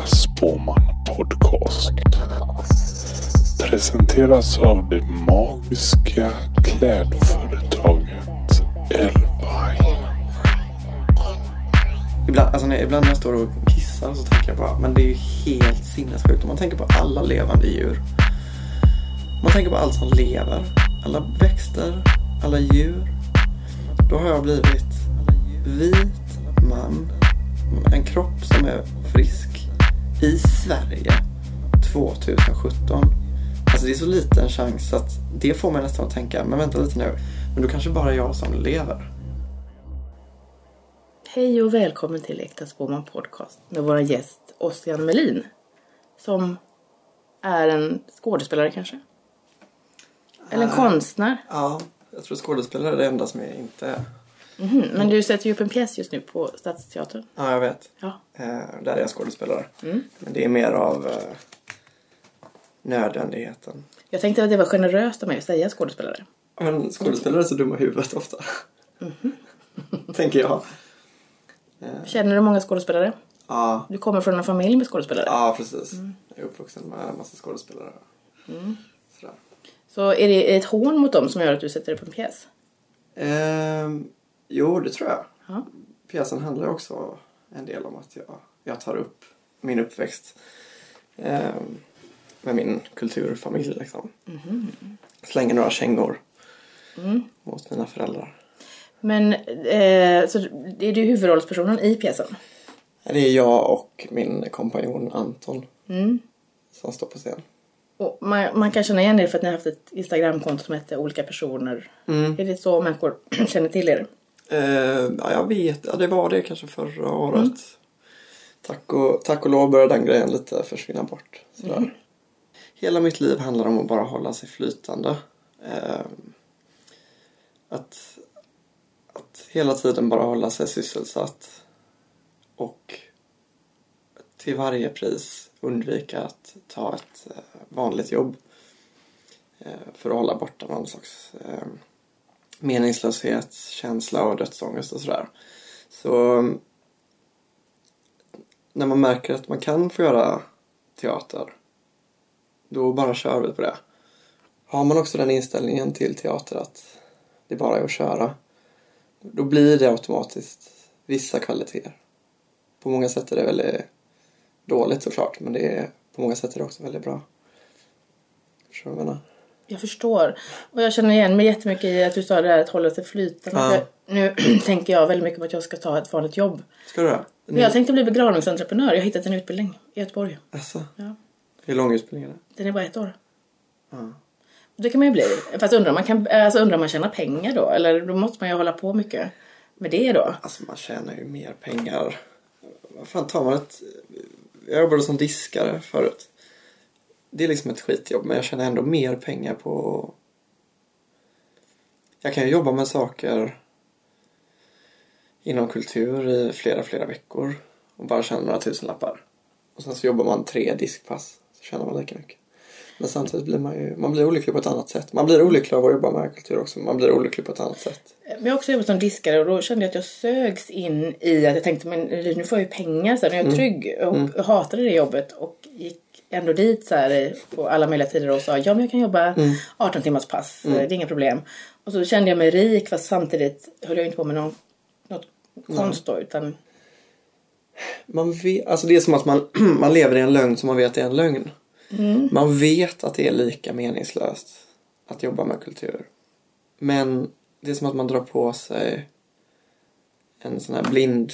Niklas Podcast. Presenteras av det magiska klädföretaget Elvine. Ibland, alltså när, ibland när jag står och kissar så tänker jag bara, men det är ju helt sinnessjukt om man tänker på alla levande djur. Man tänker på allt som lever, alla växter, alla djur. Då har jag blivit vit man, en kropp som är frisk i Sverige 2017. Alltså det är så liten chans att det får mig nästan att tänka, men vänta lite nu, men då kanske bara jag som lever. Hej och välkommen till Äkta Spåman Podcast med vår gäst Ossian Melin. Som är en skådespelare kanske? Eller en konstnär? Ja, jag tror skådespelare är det enda som jag inte är. Mhm, Men du sätter ju upp en pjäs just nu på Stadsteatern. Ja, jag vet. Ja. Eh, där är jag skådespelare. Mm. Men det är mer av eh, nödvändigheten. Jag tänkte att det var generöst av mig att säga skådespelare. Men skådespelare är så dumma i huvudet ofta. Tänker jag. Känner du många skådespelare? Ja, Du kommer från en familj med skådespelare. ja precis. Jag är uppvuxen med en massa skådespelare. Sådär. Så är det ett hån mot dem som gör att du sätter upp en pjäs? Ehm, jo, det tror jag. Ja. Pjäsen handlar också en del om att jag, jag tar upp min uppväxt ehm, med min kulturfamilj. Liksom. Slänger några kängor mot mina föräldrar. Men eh, så är du huvudrollspersonen i pjäsen? Det är jag och min kompanjon Anton Mm. som står på scen. Och man, man kan känna igen er för att ni har haft ett Instagramkonto som heter olika personer. Är det så människor känner till er? Eh, ja, jag vet. Ja, det var det kanske förra året. Tack, och, tack och lov började den grejen lite försvinna bort. Sådär. Hela mitt liv handlar om att bara hålla sig flytande. Eh, att, att hela tiden bara hålla sig sysselsatt. Och till varje pris undvika att ta ett eh, vanligt jobb. Eh, för att hålla borta någon slags eh, meningslöshet, känsla och dödsångest och sådär. Så mm, när man märker att man kan få göra teater då bara kör vi på det. Har man också den inställningen till teater att det bara är att köra då blir det automatiskt vissa kvaliteter. På många sätt är det väldigt dåligt såklart men det är, på många sätt är det också väldigt bra. Förstår du vad jag menar? Jag förstår. Och jag känner igen mig jättemycket i att du sa det här att hålla sig flytande. Ja. Nu tänker jag väldigt mycket på att jag ska ta ett vanligt jobb. Ska du det? Men Jag tänkte bli begravningsentreprenör. Jag har hittat en utbildning i Göteborg. Alltså, Ja. hur lång utbildning är det? Den är bara ett år. Ja. Och det kan man ju bli. Fast undrar man, kan, alltså undrar man tjänar pengar då? Eller då måste man ju hålla på mycket med det då. Alltså man tjänar ju mer pengar. Vad fan tar man ett... Jag jobbade som diskare förut. Det är liksom ett skitjobb men jag tjänar ändå mer pengar på... Jag kan ju jobba med saker inom kultur i flera, flera veckor och bara tjäna några tusenlappar. Och sen så jobbar man tre diskpass så tjänar man lika mycket. Men samtidigt blir man ju, man blir olycklig på ett annat sätt. Man blir olycklig av att jobba med kultur också. Man blir olycklig på ett annat sätt. Men jag har också jobbat som diskare och då kände jag att jag sögs in i att jag tänkte men nu får jag ju pengar så här, nu är jag trygg och hatade det jobbet och gick ändå dit så här på alla möjliga tider och sa ja men jag kan jobba 18 timmars pass, det är inga problem. Och så kände jag mig rik fast samtidigt höll jag inte på med någon, något konst då utan Man vet, alltså det är som att man, man lever i en lögn som man vet är en lögn. Mm. Man vet att det är lika meningslöst att jobba med kultur. Men det är som att man drar på sig en sån här blind...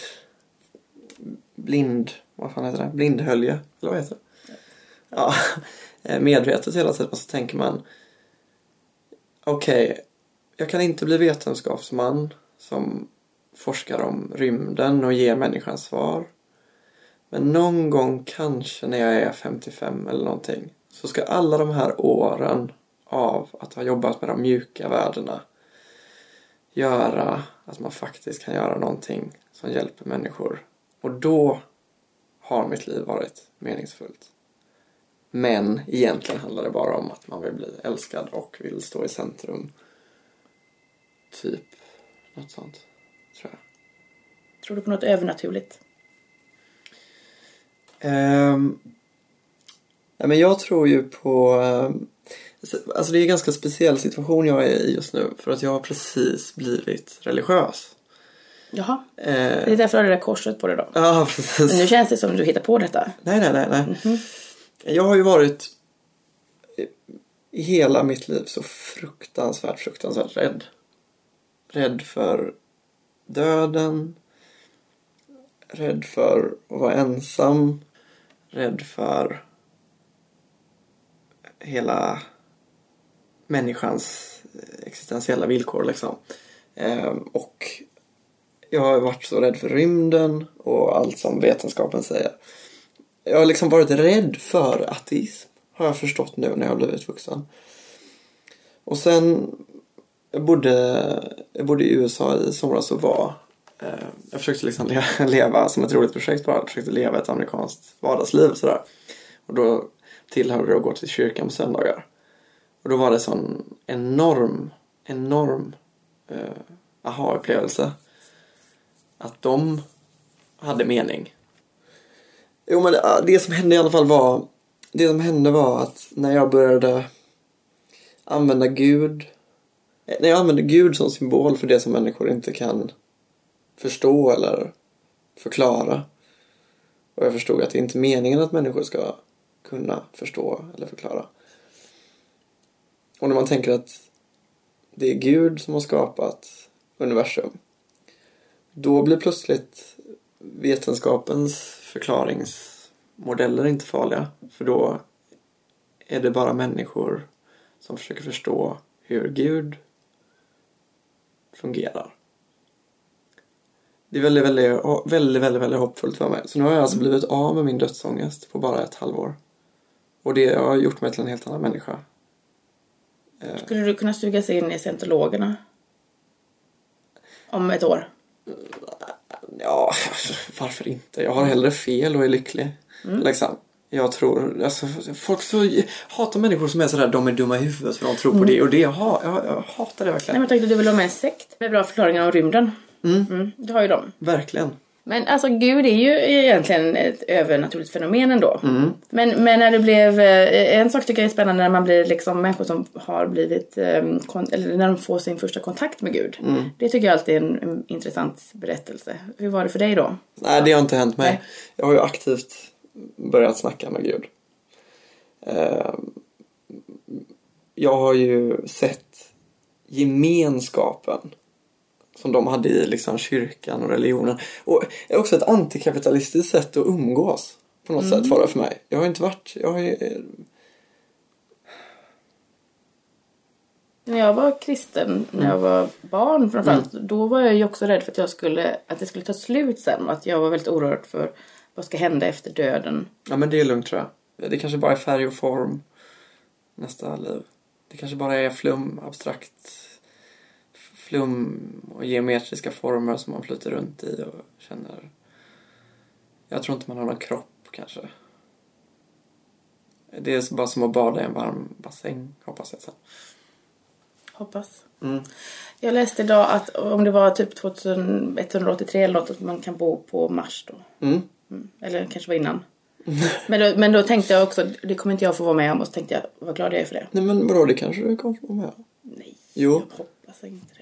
Blind... Vad fan heter det? Blindhölje? Eller vad heter det? Ja. Eh, medvetet hela tiden. Och så tänker man... Okej, jag kan inte bli vetenskapsman som forskar om rymden och ger människan svar. Men någon gång, kanske när jag är 55 eller någonting, så ska alla de här åren av att ha jobbat med de mjuka värdena göra att man faktiskt kan göra någonting som hjälper människor. Och då har mitt liv varit meningsfullt. Men egentligen handlar det bara om att man vill bli älskad och vill stå i centrum. Typ något sånt, tror jag. tror du på något övernaturligt? Ehm, nej, men jag tror ju på... ehm, alltså det är en ganska speciell situation jag är i just nu för att jag har precis blivit religiös. Jaha. Eh, Det är därför du har det där korset på dig då. ja, precis. Men nu känns det som du hittar på detta. Nej, nej, nej, nej. Jag har ju varit i hela mitt liv så fruktansvärt, fruktansvärt rädd. Rädd för döden. Rädd för att vara ensam. Rädd för hela människans existentiella villkor liksom. Ehm, och jag har varit så rädd för rymden och allt som vetenskapen säger. Jag har liksom varit rädd för ateism. Har jag förstått nu när jag har blivit vuxen. Och sen jag bodde, jag bodde i USA i somras och var Eh, jag försökte liksom le- leva som ett roligt projekt bara. Jag försökte leva ett amerikanskt vardagsliv och sådär. Och då tillhörde det att gå till kyrkan på söndagar. Och då var det sån enorm, enorm eh, aha-upplevelse. Att de hade mening. Jo men eh, det, som hände i alla fall var Det som hände var att när jag började använda Gud eh, När jag använde Gud som symbol för det som människor inte kan förstå eller förklara och jag förstod att det inte är meningen att människor ska kunna förstå eller förklara. Och när man tänker att det är Gud som har skapat universum då blir plötsligt vetenskapens förklaringsmodeller inte farliga. För då är det bara människor som försöker förstå hur Gud fungerar. Det är väldigt, väldigt, väldigt, väldigt, väldigt hoppfullt för mig. Så nu har jag alltså blivit av med min dödsångest på bara ett halvår. Och det har gjort mig till en helt annan människa. Skulle du kunna sugas in i scientologerna? Om ett år? Ja, varför inte? Jag har hellre fel och är lycklig. Liksom. Jag tror, alltså, folk så hatar människor som är sådär, de är dumma i huvudet för de tror på det och det. Jag, jag, jag hatar det Nej verkligen. men tänkte du vill ha med en sekt med bra förklaringar om rymden? Mm. det har ju de. Verkligen. Men alltså Gud är ju egentligen ett övernaturligt fenomen ändå. Men, men när det blev, eh, en sak tycker jag är spännande när man blir liksom människor som har blivit, eh, kon- eller när de får sin första kontakt med Gud. Det tycker jag alltid är en, en intressant berättelse. Hur var det för dig då? Nej, det har inte hänt mig. Nej. Jag har ju aktivt börjat snacka med Gud. Ehm, Jag har ju sett gemenskapen som de hade i liksom kyrkan och religionen. Och är också ett antikapitalistiskt sätt att umgås. På något sätt var det för mig. Jag har inte varit... Jag har ju, När jag var kristen, när jag var barn framförallt, då var jag ju också rädd för att, jag skulle, att det skulle ta slut sen. Att jag var väldigt orolig för vad ska hända efter döden. ja men det är lugnt tror jag. Det kanske bara är färg och form nästa liv. Det kanske bara är flum, abstrakt flum och geometriska former som man flyter runt i och känner. Jag tror inte man har någon kropp kanske. Det är bara som att bada i en varm bassäng hoppas jag sen. Hoppas. Mm. Jag läste idag att om det var typ 2183 eller något att man kan bo på Mars då. Mm. Mm. Eller kanske var innan. Men då, men då tänkte jag också, det kommer inte jag få vara med om och så tänkte jag, vad glad jag är för det. Nej men vadå, det kanske du kommer få med. Nej, Jo. jag hoppas inte.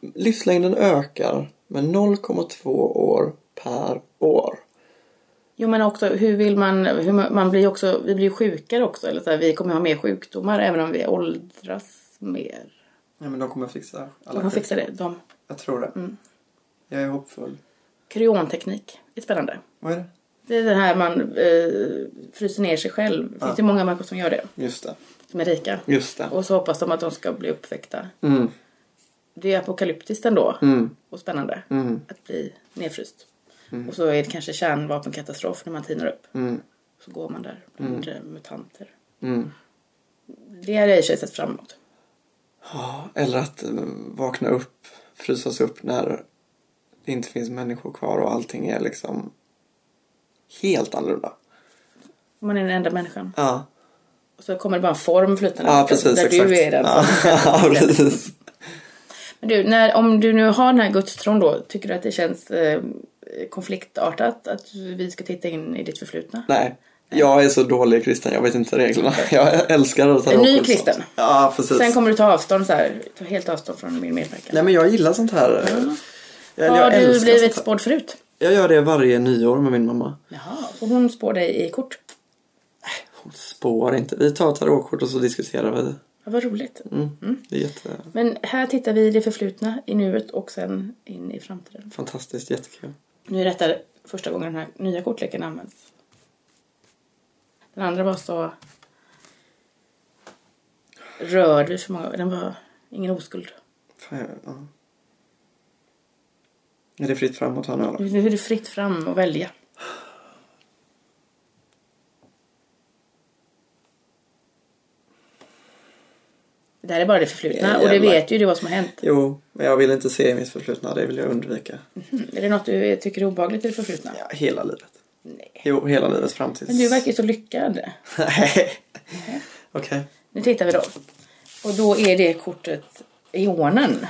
Livslängden ökar med 0,2 år per år. Jo men också hur vill man, hur man, man blir också, vi blir ju sjukare också. Eller så här, vi kommer ha mer sjukdomar även om vi åldras mer. Nej men de kommer fixa De alla kan fixa det. De. Jag tror det. Jag är hoppfull. Kryonteknik är spännande. Vad är det? Det är det här man eh, fryser ner sig själv. Det finns ju många människor som gör det. Just det. Som är rika. Just det. Och så hoppas de att de ska bli uppväckta. Mm. Det är apokalyptiskt ändå. Mm. Och spännande. Mm. Att bli nedfryst. Och så är det kanske kärnvapenkatastrof när man tinar upp. Mm. Så går man där bland mm. mutanter. Mm. Det hade jag i sig sett fram emot. Ja, eller att eh, vakna upp, frysas upp när det inte finns människor kvar och allting är liksom helt annorlunda. Man är den enda människan. Ja, Och så kommer det bara en form flytande. ja precis. Där exakt. du är den. Ja, ja, precis. Men du, när, om du nu har den här gudstron då. Tycker du att det känns eh, konfliktartat att vi ska titta in i ditt förflutna? Nej. Jag är så dålig kristen, jag vet inte reglerna. Jag älskar att ta En ny och kristen. Ja, precis. Sen kommer du ta avstånd så här, ta helt avstånd från min medverkan. Nej men jag gillar sånt här. Jag, Har jag du blivit spådd förut? Jag gör det varje nyår med min mamma. Jaha, så hon spår dig i kort? Hon spår inte. Vi tar tarotkort och så diskuterar vi. Ja, vad roligt. Mm. Det är jätte... Men här tittar vi i det förflutna, i nuet och sen in i framtiden. fantastiskt, jättekul. Nu är detta första gången den här nya kortleken används. Den andra var så rörd vid för många Den var ingen oskuld. Fan, ja. Är det fritt framåt här nu eller? Nu är det fritt fram att välja. Det här är bara det förflutna och det vet ju du vad som har hänt. Jo, men jag vill inte se mitt förflutna. Det vill jag undvika. Mm. Är det något du tycker är obehagligt i det förflutna? Ja, hela livet. Nej. Jo, hela livet fram tills... Men du verkar ju så lyckad. Nej. Okej. Nu tittar vi då. Och då är det kortet eonen.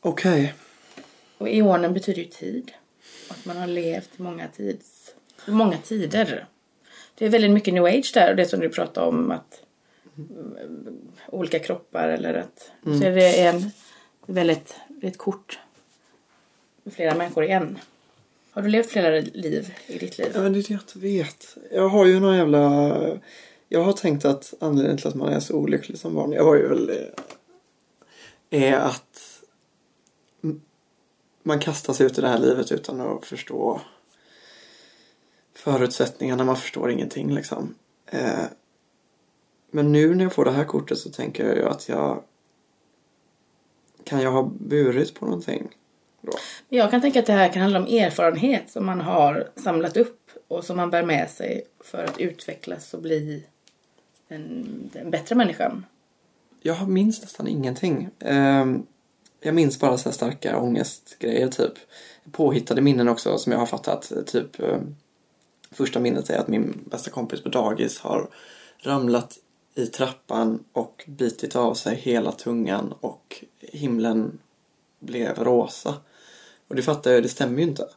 Okej. Och eonen betyder ju tid. Att man har levt i många, tids, många tider. Det är väldigt mycket new age där och det som du pratade om att olika kroppar eller att så är det en väldigt, det är ett kort med flera människor i en. Har du levt flera liv i ditt liv? Ja, det är det jag inte vet. Jag har ju någon jävla... Jag har tänkt att anledningen till att man är så olycklig som barn, jag var ju väl... eh, Är att man kastar sig ut i det här livet utan att förstå förutsättningarna. Man förstår ingenting liksom. Men nu när jag får det här kortet så tänker jag ju att jag... Kan jag ha burit på någonting då? Jag kan tänka att det här kan handla om erfarenhet som man har samlat upp och som man bär med sig för att utvecklas och bli en, en bättre människa. Jag minns nästan ingenting. Ehm, jag minns bara så här starka ångestgrejer typ. Påhittade minnen också som jag har fattat. Typ ehm, första minnet är att min bästa kompis på dagis har ramlat i trappan och bitit av sig hela tungan och himlen blev rosa. Och det fattar jag, det stämmer ju inte.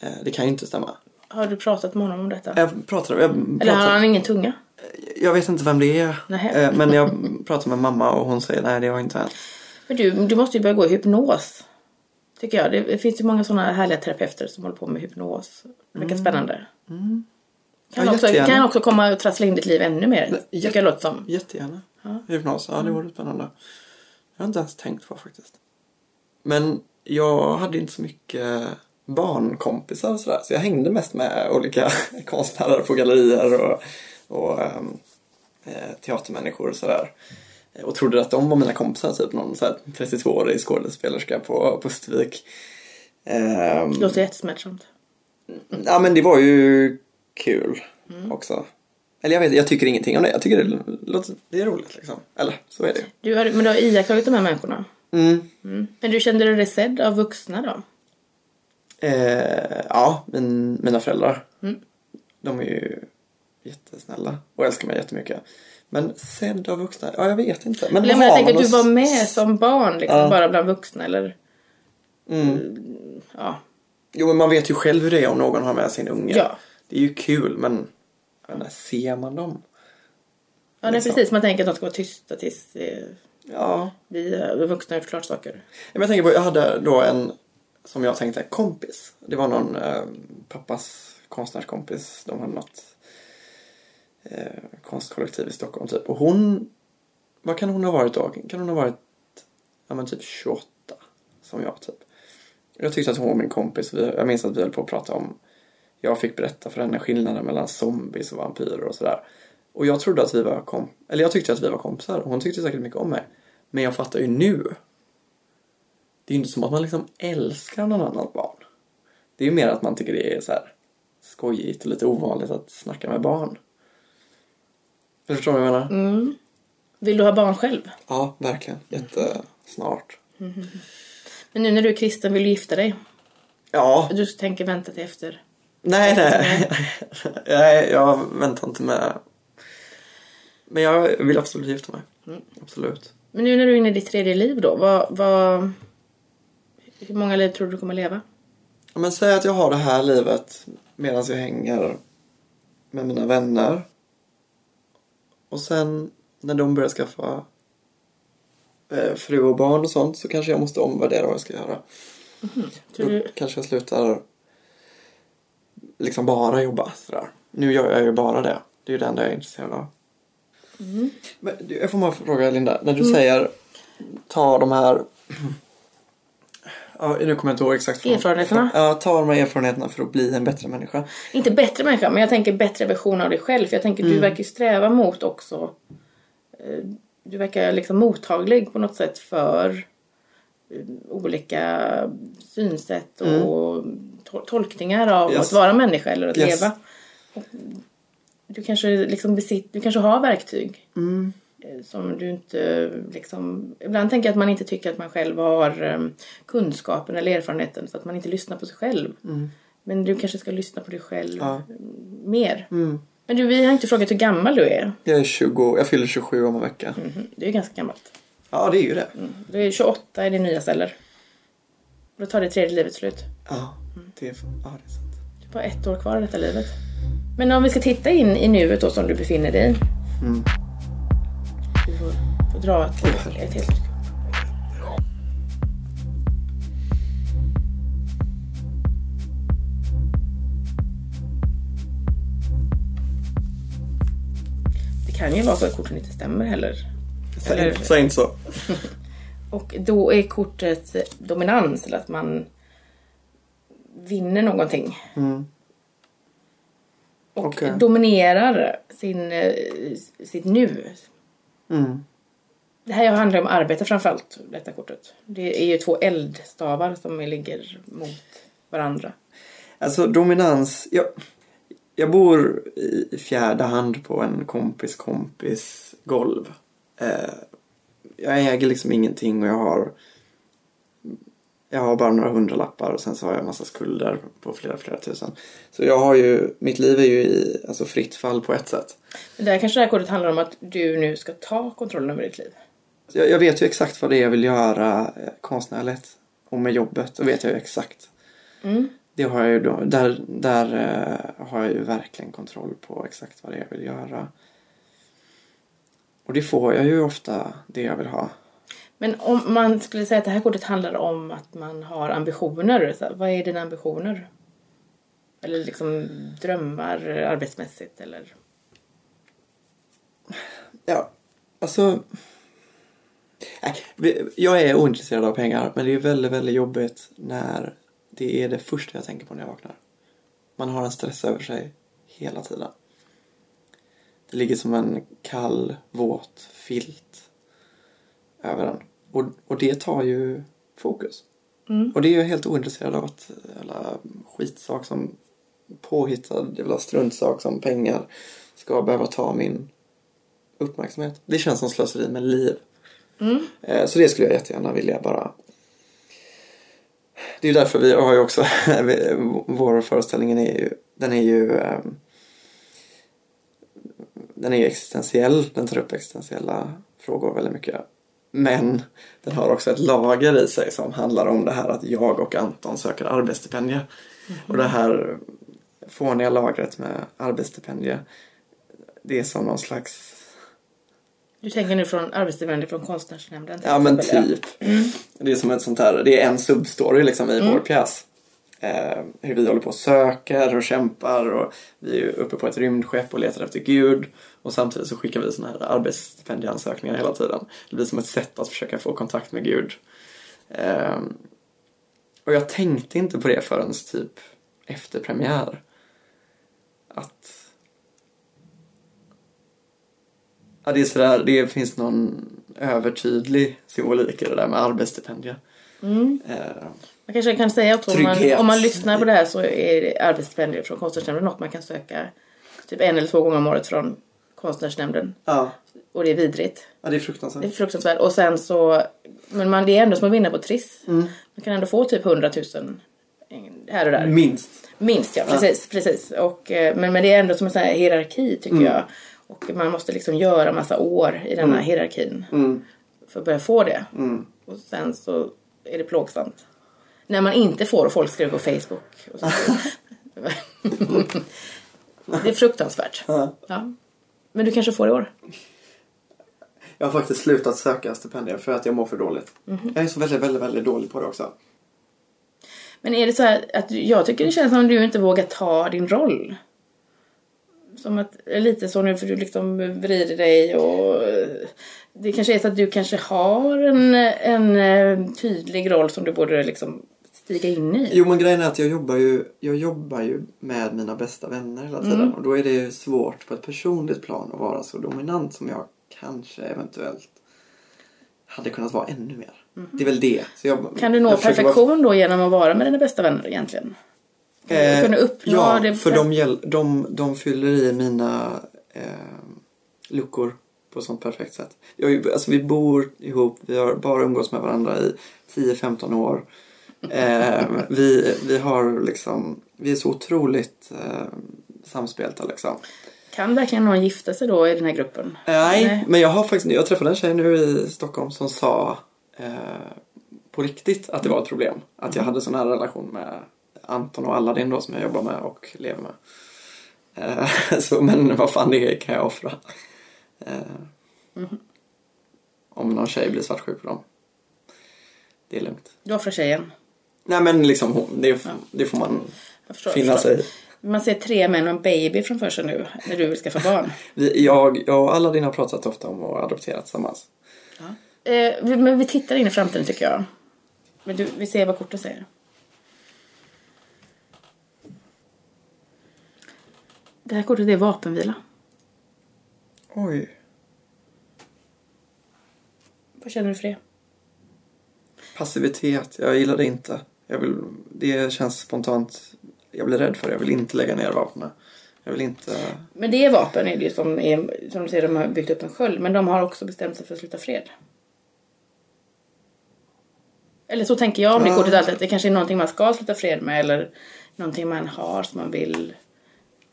Eh, det kan ju inte stämma. Har du pratat med honom om detta? Jag pratade, jag Eller har pratade, han ingen tunga? jag vet inte vem det är. Nähä. Eh, men jag pratade med mamma och hon säger nej det har inte hänt. Men du, du måste ju börja gå i hypnos. Tycker jag. Det finns ju många sådana härliga terapeuter som håller på med hypnos. Det verkar spännande. Kan, Ja, också, kan också komma och trassla in ditt liv ännu mer. Nej, Tycker jag låter som. Jättegärna. Hypnos, ja det vore spännande. Jag har inte ens tänkt på faktiskt. Men jag hade inte så mycket barnkompisar och sådär. Så jag hängde mest med olika konstnärer på gallerier och, och ehm, eh, teatermänniskor och sådär. Och trodde att de var mina kompisar, typ någon så här 32-årig skådespelerska på Pustervik. Ehm, Låter jättesmärtsamt. Ja men det var ju kul också. Eller jag vet jag tycker ingenting om det. Jag tycker det, låter, det är roligt liksom. Eller så är det. Du har, men du har iakttagit de här människorna. Mm. Mm. Men du kände dig sedd av vuxna då? Eh, ja, min, mina föräldrar. Mm. De är ju jättesnälla och älskar mig jättemycket. Men sedd av vuxna? Ja, jag vet inte. Men Eller men jag tänker att du var med som barn liksom, Ja. bara bland vuxna eller Mm. ja. Jo, men man vet ju själv hur det är om någon har med sin unge. Ja. Det är ju kul, men när ser man dem? Ja, nej, Liksom. precis. Man tänker att de ska vara tysta tills eh, Ja, vi eh, vuxna har klart saker. Jag tänker på, jag hade då en, som jag tänkte, kompis. Det var någon eh, pappas konstnärskompis. De hade något eh, konstkollektiv i Stockholm typ. Och hon, vad kan hon ha varit då? Kan hon ha varit, ja men typ 28, som jag typ. Jag tyckte att hon var min kompis. Jag minns att vi höll på att prata om, jag fick berätta för henne skillnaden mellan zombies och vampyrer och sådär. Och jag trodde att vi var kom, eller jag tyckte att vi var kompisar. Hon tyckte säkert mycket om mig. Men jag fattar ju nu det är ju inte som att man liksom älskar någon annans barn. Det är ju mer att man tycker det är så här skojigt och lite ovanligt att snacka med barn. Du förstår vad jag menar? Mm. Vill du ha barn själv? Ja, verkligen. Jättesnart. Men nu när du är kristen vill du gifta dig? Ja, Du tänker vänta till efter? Nej, nej. nej, jag väntar inte med. Men jag vill absolut gifta mig. Absolut. Men nu när du är inne i ditt tredje liv då, vad, vad, hur många liv tror du du kommer leva? Ja, Men säg att jag har det här livet medan jag hänger med mina vänner. Och sen när de börjar skaffa eh, fru och barn och sånt så kanske jag måste omvärdera vad jag ska göra. Så Då du, kanske jag slutar liksom bara jobba sådär. Nu gör jag ju bara det. Det är ju det enda jag är intresserad av. Men du, jag får bara fråga Linda, när du säger ta de här Ja, nu kommer jag inte ihåg exakt. från- Erfarenheterna? Ja, ta de här erfarenheterna för att bli en bättre människa. inte bättre människa, men jag tänker bättre version av dig själv. För jag tänker du verkar ju sträva mot också. eh, Du verkar liksom mottaglig på något sätt för eh, olika synsätt och to- tolkningar av Yes. att vara människa eller att Yes. leva. Du kanske, liksom besitt, du kanske har verktyg eh, som du inte liksom... Ibland tänker jag att man inte tycker att man själv har eh, kunskapen eller erfarenheten så att man inte lyssnar på sig själv. Men du kanske ska lyssna på dig själv Ja. mer. Men du, vi har inte frågat hur gammal du är. Jag är 20, jag fyller 27 om en vecka. Mhm, Det är ganska gammalt. Ja, det är ju det. Du är 28 i din nya celler. Då tar det tredje livet slut. Ja, det är, ja, det är sant. Du har bara ett år kvar av detta livet. Men om vi ska titta in i nuet då som du befinner dig i. Du får, får dra ett, ett helt... Det kan ju vara så att korten inte stämmer heller. Säg, Eller- säg inte så. Och då är kortet dominans, eller att man vinner någonting. Och Okej. dominerar sin, sitt nu. Mm. Det här handlar om arbete framförallt, detta kortet. Det är ju två eldstavar som ligger mot varandra. Alltså dominans. Jag, jag bor i fjärde hand på en kompis kompis golv. Eh, jag äger liksom ingenting och jag har jag har bara några hundralappar och sen så har jag en massa skulder på flera, flera tusen. Så jag har ju, mitt liv är ju i alltså fritt fall på ett sätt. Men där kanske det här kortet handlar om att du nu ska ta kontrollen över ditt liv. Jag, jag vet ju exakt vad det är jag vill göra eh, konstnärligt. Och med jobbet, då vet jag ju exakt. Mm. Det har jag ju då, där, där eh, har jag ju verkligen kontroll på exakt vad det är jag vill göra. Och det får jag ju ofta, det jag vill ha. Men om man skulle säga att det här kortet handlar om att man har ambitioner. Så vad är dina ambitioner? Eller liksom drömmar arbetsmässigt eller? Ja, alltså... Nej, jag är ointresserad av pengar, men det är väldigt, väldigt jobbigt när det är det första jag tänker på när jag vaknar. Man har en stress över sig hela tiden. Det ligger som en kall, våt filt över en. Och, och det tar ju fokus. Och det är jag helt ointresserad av att jävla skitsak som påhittad jävla struntsak som pengar ska behöva ta min uppmärksamhet. Det känns som slöseri med liv. Eh, Så det skulle jag jättegärna vilja bara... Det är ju därför vi har ju också, vår föreställning är ju, den är ju ehm, den är ju existentiell, den tar upp existentiella frågor väldigt mycket. Men den har också ett lager i sig som handlar om det här att jag och Anton söker arbetsstipendie. Och det här fåniga lagret med arbetsstipendie, det är som någon slags Du tänker nu från arbetsstipendier från konstnärsnämnden? Ja men typ. Det är som ett sånt här, det är en substory liksom i vår pjäs. Eh, hur vi håller på och söker och kämpar och vi är uppe på ett rymdskepp och letar efter Gud. Och samtidigt så skickar vi såna här arbetsstipendieansökningar hela tiden. Det blir som ett sätt att försöka få kontakt med Gud. Eh, och jag tänkte inte på det förrän typ efter premiär. Att Ja, det är sådär, det finns någon övertydlig symbolik i det där med arbetsstipendier. Eh, Man kanske kan säga också om man, om man lyssnar på det här så är arbetsstipendier från konstnärsnämnden något man kan söka typ en eller två gånger om året från konstnärsnämnden. ja. Och det är vidrigt. ja, det är Det är fruktansvärt. fruktansvärt. Och sen så, men man, det är ändå som att vinna på Triss. Mm. Man kan ändå få typ 100 000 här och där. Minst. Minst ja, precis. precis. Och, eh, men, men det är ändå som en sån hierarki tycker Mm. jag. Och man måste liksom göra massa år i denna hierarkin. Mm. För att börja få det. Mm. Och sen så är det plågsamt. När man inte får och folk skriver på Facebook. Det är fruktansvärt. Ja. Ja. Men du kanske får i år? Jag har faktiskt slutat söka stipendier för att jag mår för dåligt. Mhm. Jag är så väldigt, väldigt, väldigt dålig på det också. Men är det så här att jag tycker det känns som att du inte vågar ta din roll? Som att, lite så nu för du liksom vrider dig och eh, det kanske är så att du kanske har en, en eh, tydlig roll som du borde liksom stiga in i. Jo men grejen är att jag jobbar ju, jag jobbar ju med mina bästa vänner hela tiden. Mm. Och då är det ju svårt på ett personligt plan att vara så dominant som jag kanske eventuellt hade kunnat vara ännu mer. Det är väl det. Jag. Kan du nå försöker vara- perfektion då genom att vara med dina bästa vänner egentligen? Eh, Kunna uppnå ja, det- för de, de, de fyller i mina eh, luckor på ett sånt perfekt sätt. Jag, alltså, vi bor ihop, vi har bara umgås med varandra i 10-15 år. Eh, vi, vi har liksom, vi är så otroligt eh, samspelta liksom. Kan verkligen någon gifta sig då i den här gruppen? Nej, men jag har faktiskt, jag träffade en tjej nu i Stockholm som sa eh, på riktigt att det var ett problem. Att jag hade sån här relation med Anton och Aladdin då som jag jobbar med och lever med. Eh, så, men vad fan det kan jag offra. Eh, Om någon tjej blir svartsjuk på dem. Det är lugnt. Du offrar tjejen. Nej men liksom det, det får man förstår, finna förstår. sig. Man ser tre män och en baby framför sig nu när du vill skaffa barn. Jag, jag och Aladdin har pratat ofta om att adoptera tillsammans. Eh, vi- men vi tittar in i framtiden tycker jag. Men du, vi ser vad kortet säger. Det här kortet är vapenvila. Oj. Vad känner du för det? Passivitet, jag gillar det inte. Jag vill, det känns spontant, jag blir rädd för det. Jag vill inte lägga ner vapnen. Jag vill inte... Men det är vapen är det ju som, är, som du säger, de har byggt upp en sköld. Men de har också bestämt sig för att sluta fred. Eller så tänker jag om det Ja. kortet alltid. Det kanske är någonting man ska sluta fred med. Eller någonting man har som man vill.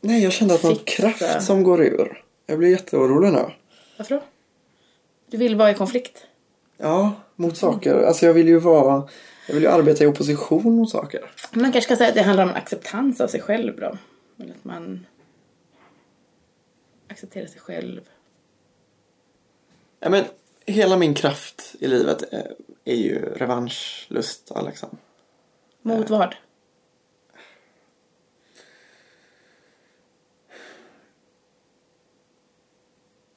Nej, jag kände att någon Fixa. kraft som går ur. Jag blir jätteorolig nu. Varför då? Du vill vara i konflikt. Ja, mot saker. Alltså jag vill ju vara... Jag vill ju arbeta i opposition mot saker. Man kanske ska säga att det handlar om acceptans av sig själv då. Eller att man accepterar sig själv. Ja, men hela min kraft i livet är, är ju revanschlust, liksom. Mot vad?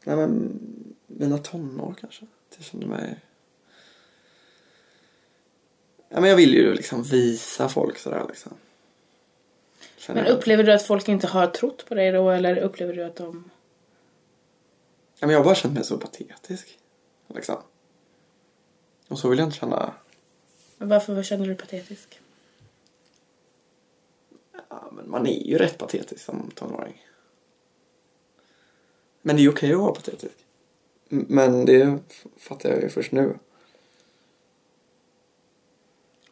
Nej men, mina tonår kanske. Jag kände mig... Ja men jag vill ju liksom visa folk sådär liksom. Känner Men upplever du att folk inte har trott på dig då? Eller upplever du att de... Ja, men jag har bara känt mig så patetisk. Liksom. Och så vill jag inte känna... Men Varför känner du dig patetisk? Ja, men man är ju rätt patetisk som tonåring. Men det är ju okej att vara patetisk. Men det fattar jag ju först nu.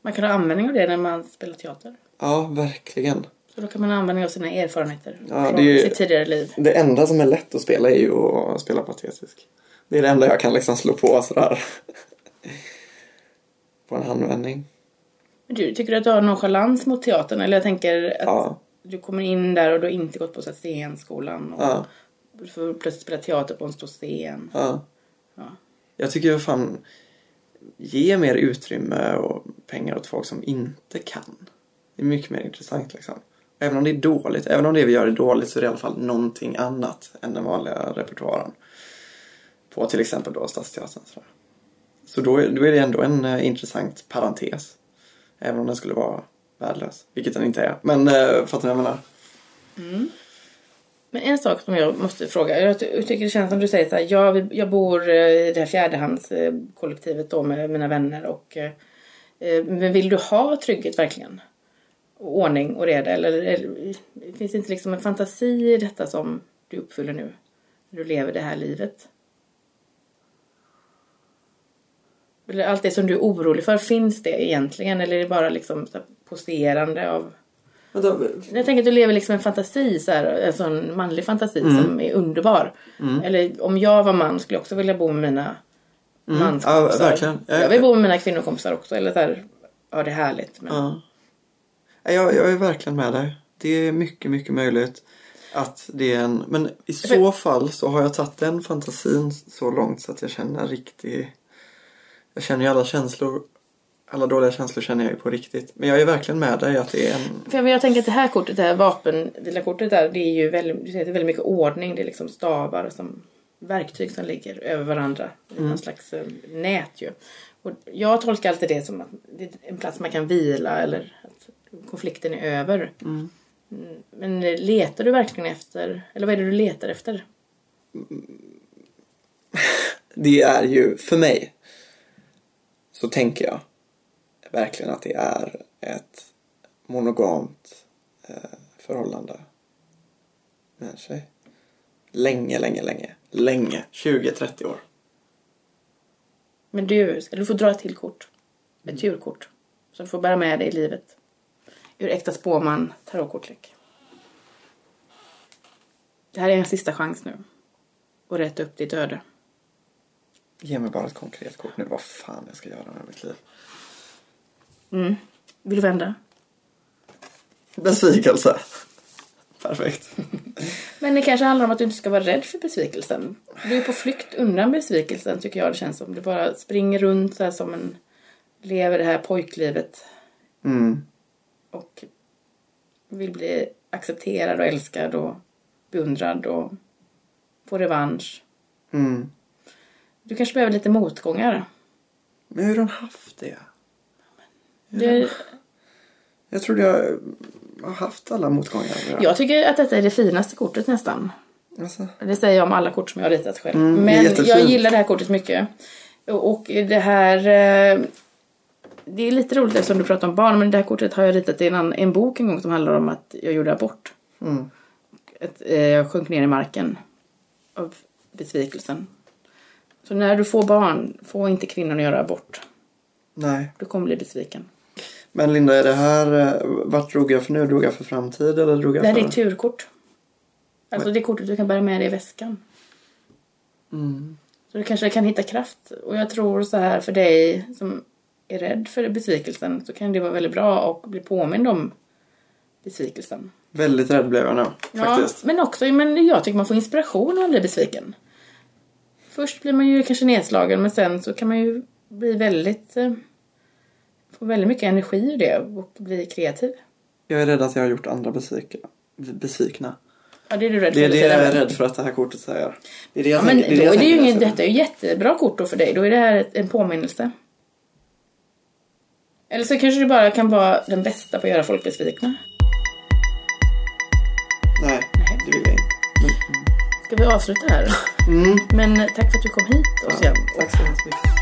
Man kan ha användning av det när man spelar teater. Ja, verkligen. Så då kan man ha användning av sina erfarenheter Ja, från ju- sitt tidigare liv. Det enda som är lätt att spela är ju att spela patetisk. Det är det enda jag kan liksom slå på sådär. på en handvändning. Men du, tycker du att du har nonchalans mot teatern? Eller jag tänker att Ja. du kommer in där och du har inte gått på så scenskolan. Och Ja. Du får plötsligt spela teater på en stor scen. Ja. Ja. Jag tycker fan ge mer utrymme och pengar åt folk som inte kan. Det är mycket mer intressant liksom. Även om det är dåligt, även om det vi gör är dåligt så är det i alla fall någonting annat än den vanliga repertoaren. På till exempel då Stadsteatern. Så, så då, är, då är det ändå en uh, intressant parentes. Även om den skulle vara värdelös, vilket den inte är. Men uh, fattar ni vad jag menar? Mm. Men en sak som jag måste fråga. Jag tycker det känns som du säger så här. Jag, jag bor eh, i det här fjärdehandskollektivet då med mina vänner. Och, men vill du ha trygghet verkligen? Ordning och reda? Eller, eller finns det inte liksom en fantasi i detta som du uppfyller nu? När du lever det här livet? Eller allt det som du är orolig för, finns det egentligen? Eller är det bara liksom poserande av Vänta, jag tänker att du lever liksom en fantasi, så här, en sån manlig fantasi som är underbar. Eller om jag var man skulle jag också vilja bo med mina manskompisar. Ja, verkligen. Ja, Jag vill bo med mina kvinnokompisar också. Eller här, ja det är härligt. Men... Ja. Jag, jag är verkligen med dig. Det är mycket, mycket möjligt att det är en... Men i så fall så har jag tagit den fantasin så långt så att jag känner riktig... Jag känner ju alla känslor. Alla dåliga känslor känner jag ju på riktigt. Men jag är verkligen med dig att det är en... För jag, jag tänker att det här kortet, det här vapenvilakortet där, det är ju väldigt, det är väldigt mycket ordning. Det är liksom stavar som verktyg som ligger över varandra i någon slags eh, nät ju. Och jag tolkar alltid det som att det är en plats man kan vila eller att konflikten är över. Mm, Men letar du verkligen efter, eller vad är det du letar efter? Det är ju, för mig, så tänker jag verkligen att det är ett monogamt eh, förhållande med tjej. Länge, länge, länge. Länge. 20-30 år. Men du, du få dra ett till kort. Ett djurkort. Som du får bära med dig i livet. Ur Äkta Spåman tarotkortlek. Det här är en sista chans nu. Och rätta upp ditt öde. Ge mig bara ett konkret kort nu. Vad fan jag ska göra med mitt liv. Mm. Vill du vända? Besvikelse. Perfekt. Men det kanske handlar om att du inte ska vara rädd för besvikelsen. Du är på flykt undan besvikelsen tycker jag det känns som. Du bara springer runt så här som en... Lever det här pojklivet. Mm. Och vill bli accepterad och älskad och beundrad och få revansch. Mm. Du kanske behöver lite motgångar. Men hur har hon haft det? Det, Jag trodde jag har haft alla motgångar. jag tycker att detta är det finaste kortet nästan. Alltså, Det säger jag om alla kort som jag har ritat själv. Mm, Men jag gillar det här kortet mycket. Och det här... eh, Det är lite roligt eftersom du pratar om barn, men det här kortet har jag ritat i en, en bok en gång som handlar om att jag gjorde abort. mm. Att, eh, jag sjönk ner i marken av besvikelsen. Så när du får barn, få inte kvinnan att göra abort. Nej. Du kommer bli besviken. Men Linda, är det här... eh, Vart drog jag för nu? Drog jag för framtid eller drog jag Det här är för... turkort. Alltså det kortet du kan bära med dig i väskan. Mm. Så du kanske kan hitta kraft. Och jag tror så här för dig som är rädd för besvikelsen så kan det vara väldigt bra att bli påmind om besvikelsen. Väldigt rädd blev jag nu, faktiskt. Ja, men också, men jag tycker man får inspiration av att bli besviken. Först blir man ju kanske nedslagen men sen så kan man ju bli väldigt... Eh, få väldigt mycket energi ur det och bli kreativ. Jag är rädd att jag har gjort andra besvikna. besvikna. Ja, det är du rädd Det är för. det jag är rädd för att det här kortet säger. Det är det jag Ja, men tänker- då jag är det ju läsa. detta är ju jättebra kort då för dig. Då är det här en påminnelse. Eller så kanske du bara kan vara den bästa på att göra folk besvikna. Nej, det vill jag inte. Ska vi avsluta här? Mm. Men tack för att du kom hit Ossian. Tack så hemskt mycket.